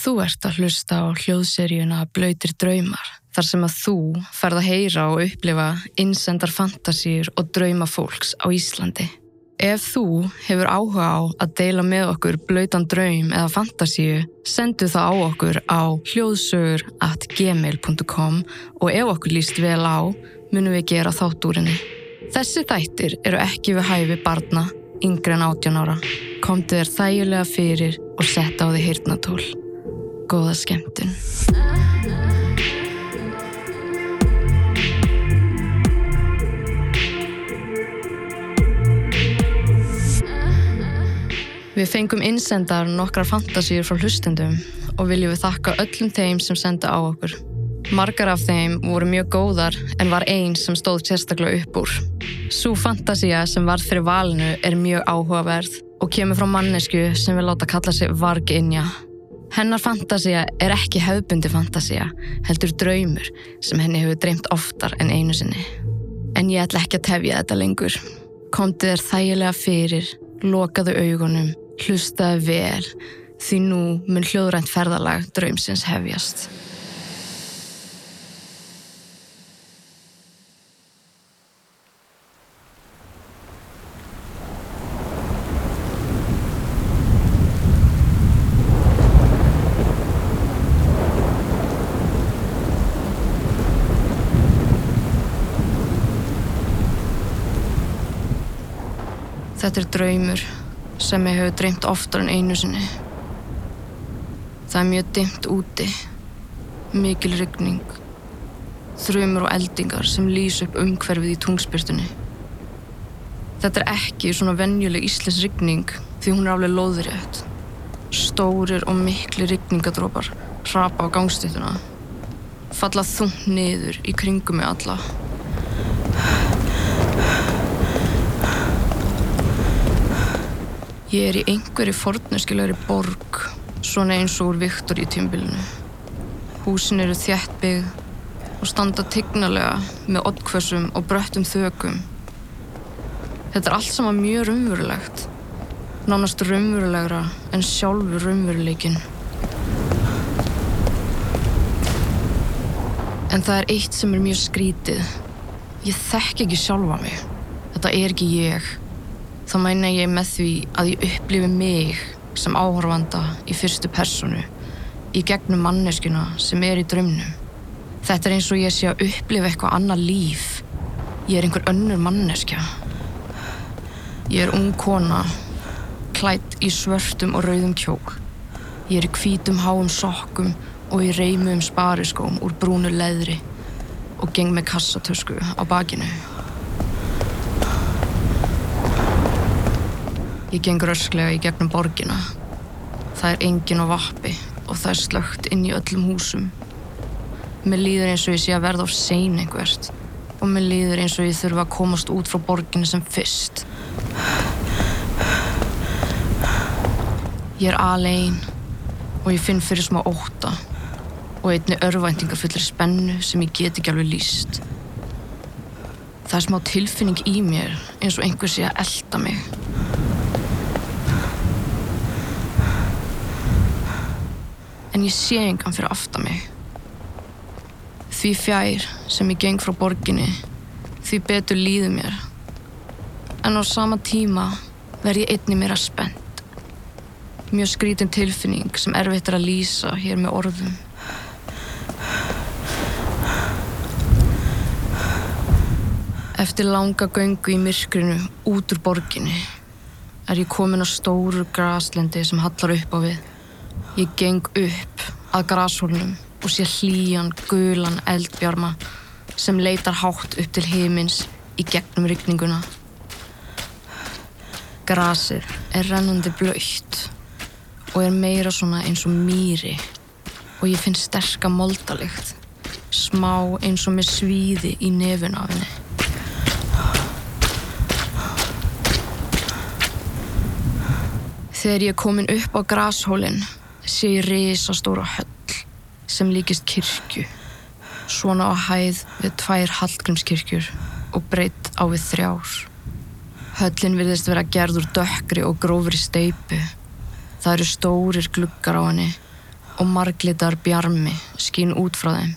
Þú ert að hlusta á hljóðseríuna Blöytir draumar, þar sem að þú ferð að heyra og upplifa innsendar fantasýr og drauma fólks á Íslandi. Ef þú hefur áhuga á að deila með okkur blöytan draum eða fantasíu, sendu það á okkur á hljóðsögur at gmail.com og ef okkur líst vel á, munum við gera þáttúrinni. Þessi þættir eru ekki við hæfi barna, yngre en 18 ára. Komdu þér þægilega fyrir og setta á því hirtnatól. Góða skemmtun. Við fengum innsendar nokkrar fantasíur frá hlustendum og viljum við þakka öllum þeim sem senda á okkur. Margar af þeim voru mjög góðar en var einn sem stóð sérstaklega upp úr. Sú fantasía sem varð fyrir valinu er mjög áhugaverð og kemur frá mannesku sem vil láta kalla sig Varginja. Hennar fantasía er ekki hefðbundi fantasía, heldur draumur sem henni hefur dreymt oftar en einu sinni. En ég ætla ekki að tefja þetta lengur. Komdu þér þægilega fyrir, lokaðu augunum, hlustaðu vel, því nú mun hljóðrænt ferðalag draumsins hefjast. Þetta er draumur sem ég hefur dreymt oftar en einu sinni. Það er mjög dimmt úti, mikil rigning, þrjumur og eldingar sem lýs upp umhverfið í tungspyrtunni. Þetta er ekki svona venjuleg íslensk rigning því hún er alveg loðrétt. Stórir og mikli rigningadrópar hrapa á gangstýttuna, falla þungt niður í kringum með alla. Ég er í einhverju forneskjulegri borg, svona eins og úr Viktor í tímbilinu. Húsin eru þjættbyggð og standa tignalega með oddkvössum og bröttum þökum. Þetta er allt saman mjög raunverulegt, nánast raunverulegra en sjálfur raunveruleikin. En það er eitt sem er mjög skrítið. Ég þekk ekki sjálfa mig. Þetta er ekki ég þá mæna ég með því að ég upplifi mig sem áhorfanda í fyrstu personu í gegnum manneskuna sem er í drömnum. Þetta er eins og ég sé að upplifa eitthvað annað líf. Ég er einhver önnur manneskja. Ég er ung kona, klætt í svörtum og rauðum kjók. Ég er í hvítum háum sokkum og í reymum spariskóm úr brúnu leðri og geng með kassatösku á bakinu. Ég geng rösklega í gegnum borgina. Það er engin á vappi og það er slögt inn í öllum húsum. Mér líður eins og ég sé að verða á sein einhvert og mér líður eins og ég þurfa að komast út frá borginu sem fyrst. Ég er alein og ég finn fyrir smá óta og einni örvæntingar fullir spennu sem ég get ekki alveg líst. Það er smá tilfinning í mér eins og einhver sé að elda mig. En ég sé engan fyrir aftan mig. Því fjær sem ég geng frá borginni, því betur líður mér. En á sama tíma verð ég einni mér að spennt. Mjög skrítin tilfinning sem erfitt er að lýsa hér með orðum. Eftir langa göngu í myrkrinu út úr borginni er ég komin á stóru graslendi sem hallar upp á við. Ég geng upp að grashólnum og sé hlýjan, gulan eldbjarma sem leitar hátt upp til heimins í gegnum rygninguna. Grasið er rennandi blöytt og er meira svona eins og mýri og ég finn sterka moldalikt, smá eins og með svíði í nefun af henni. Þegar ég er komin upp á grashólinn sé ég risastóra höll sem líkist kirkju, svona á hæð við tvær hallgrímskirkjur og breytt á við þrjár. Höllin virðist vera gerð úr dökkri og grófri steipu. Það eru stórir gluggar á henni og marglitar bjarmi skín út frá þeim.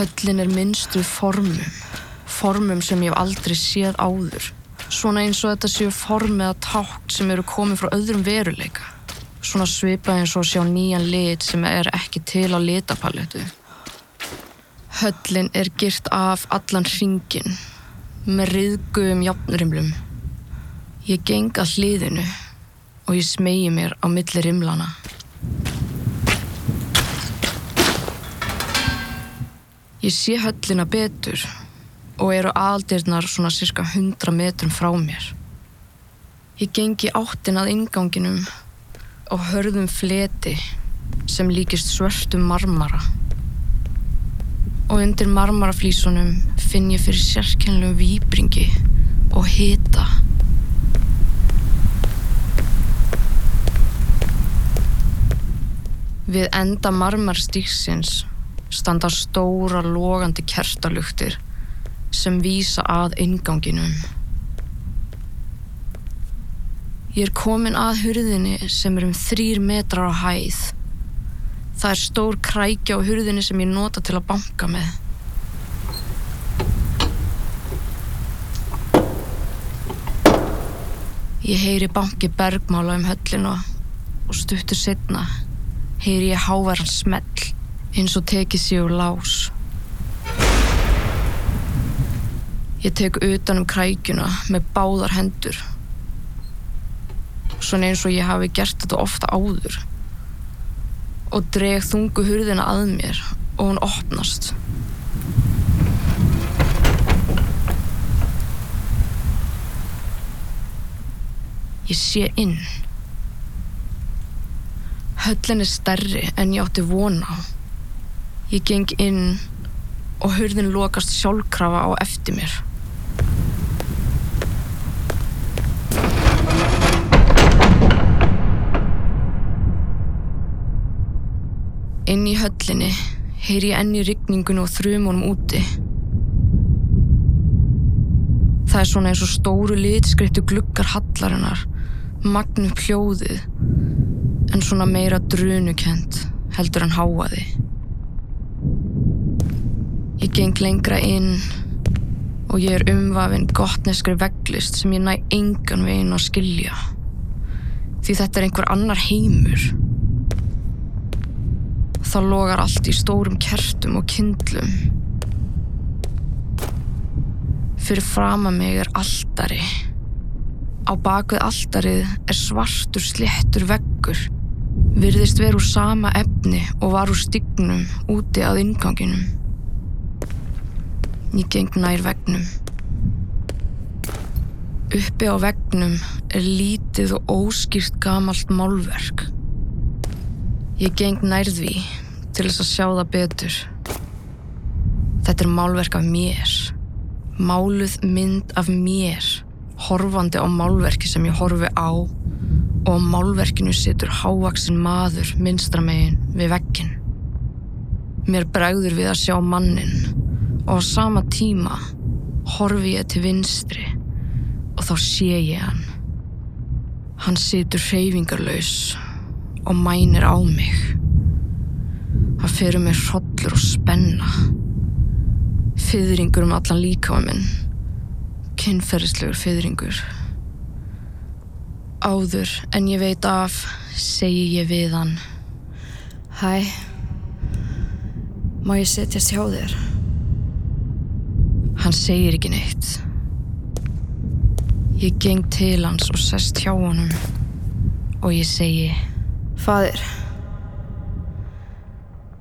Höllin er minnstuð formum, formum sem ég aldrei séð áður. Svona eins og þetta séu form eða tákt sem eru komið frá öðrum veruleika. Svona svipað eins og sjá nýjan lit sem er ekki til á litapaletu. Höllin er girt af allan hringin með riðgum jafnrimlum. Ég geng að hliðinu og ég smegi mér á milli rimlana. Ég sé höllina betur og eru aldirnar svona cirka 100 metrum frá mér. Ég gengi áttin að inganginum og hörðum fleti sem líkist svörtum marmara. Og undir marmaraflísunum finn ég fyrir sérkennlum výbringi og hita. Við enda marmarstíksins standa stóra logandi kertaluktir sem vísa að inganginum. Ég er komin að hurðinni sem er um þrýr metrar á hæð. Það er stór krækja á hurðinni sem ég nota til að banka með. Ég heyri banki bergmála um höllina og stuttur setna heyri ég hávaran smell eins og tekið sér úr lás. Ég tek utan um krækjuna með báðar hendur. Svona eins og ég hafi gert þetta ofta áður. Og dreg þungu hurðina að mér og hún opnast. Ég sé inn. Höllin er stærri en ég átti vona á. Ég geng inn og hurðin lokast sjálfkrafa á eftir mér. Inn í höllinni heyri ég enni rigningun og þrumunum úti. Það er svona eins og stóru litskreittu gluggar hallarinnar, magnu hljóðið, en svona meira drunukent heldur en háaði. Ég geng lengra inn og ég er umvafinn gottneskri vegglist sem ég næ engan veginn að skilja. Því þetta er einhver annar heimur. Það logar allt í stórum kertum og kindlum. Fyrir frama mig er aldari. Á bakvið aldarið er svartur sléttur veggur. Virðist vera úr sama efni og var úr stignum úti að inganginum. Ég geng nær vegnum. Uppi á vegnum er lítið og óskýrt gamalt málverk. Ég geng nær því til þess að sjá það betur. Þetta er málverk af mér. Máluð mynd af mér, horfandi á málverki sem ég horfi á og á málverkinu situr hávaksin maður minstramegin við veggin. Mér bregður við að sjá mannin og á sama tíma horfi ég til vinstri og þá sé ég hann. Hann situr hreyfingarlaus og mænir á mig. Það fyrir mér hrollur og spenna. Fyðringur um allan líkaða minn. Kinnferðislegur fyðringur. Áður en ég veit af, segi ég við hann. Hæ, má ég setjast hjá þér? Hann segir ekki neitt. Ég geng til hans og sest hjá honum og ég segi Fadir,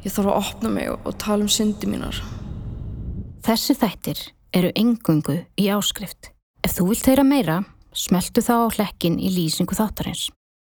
ég þarf að opna mig og tala um syndi mínar. Þessi þættir eru engungu í áskrift. Ef þú vilt heyra meira, smeltu þá á hlekkin í lýsingu þáttarins.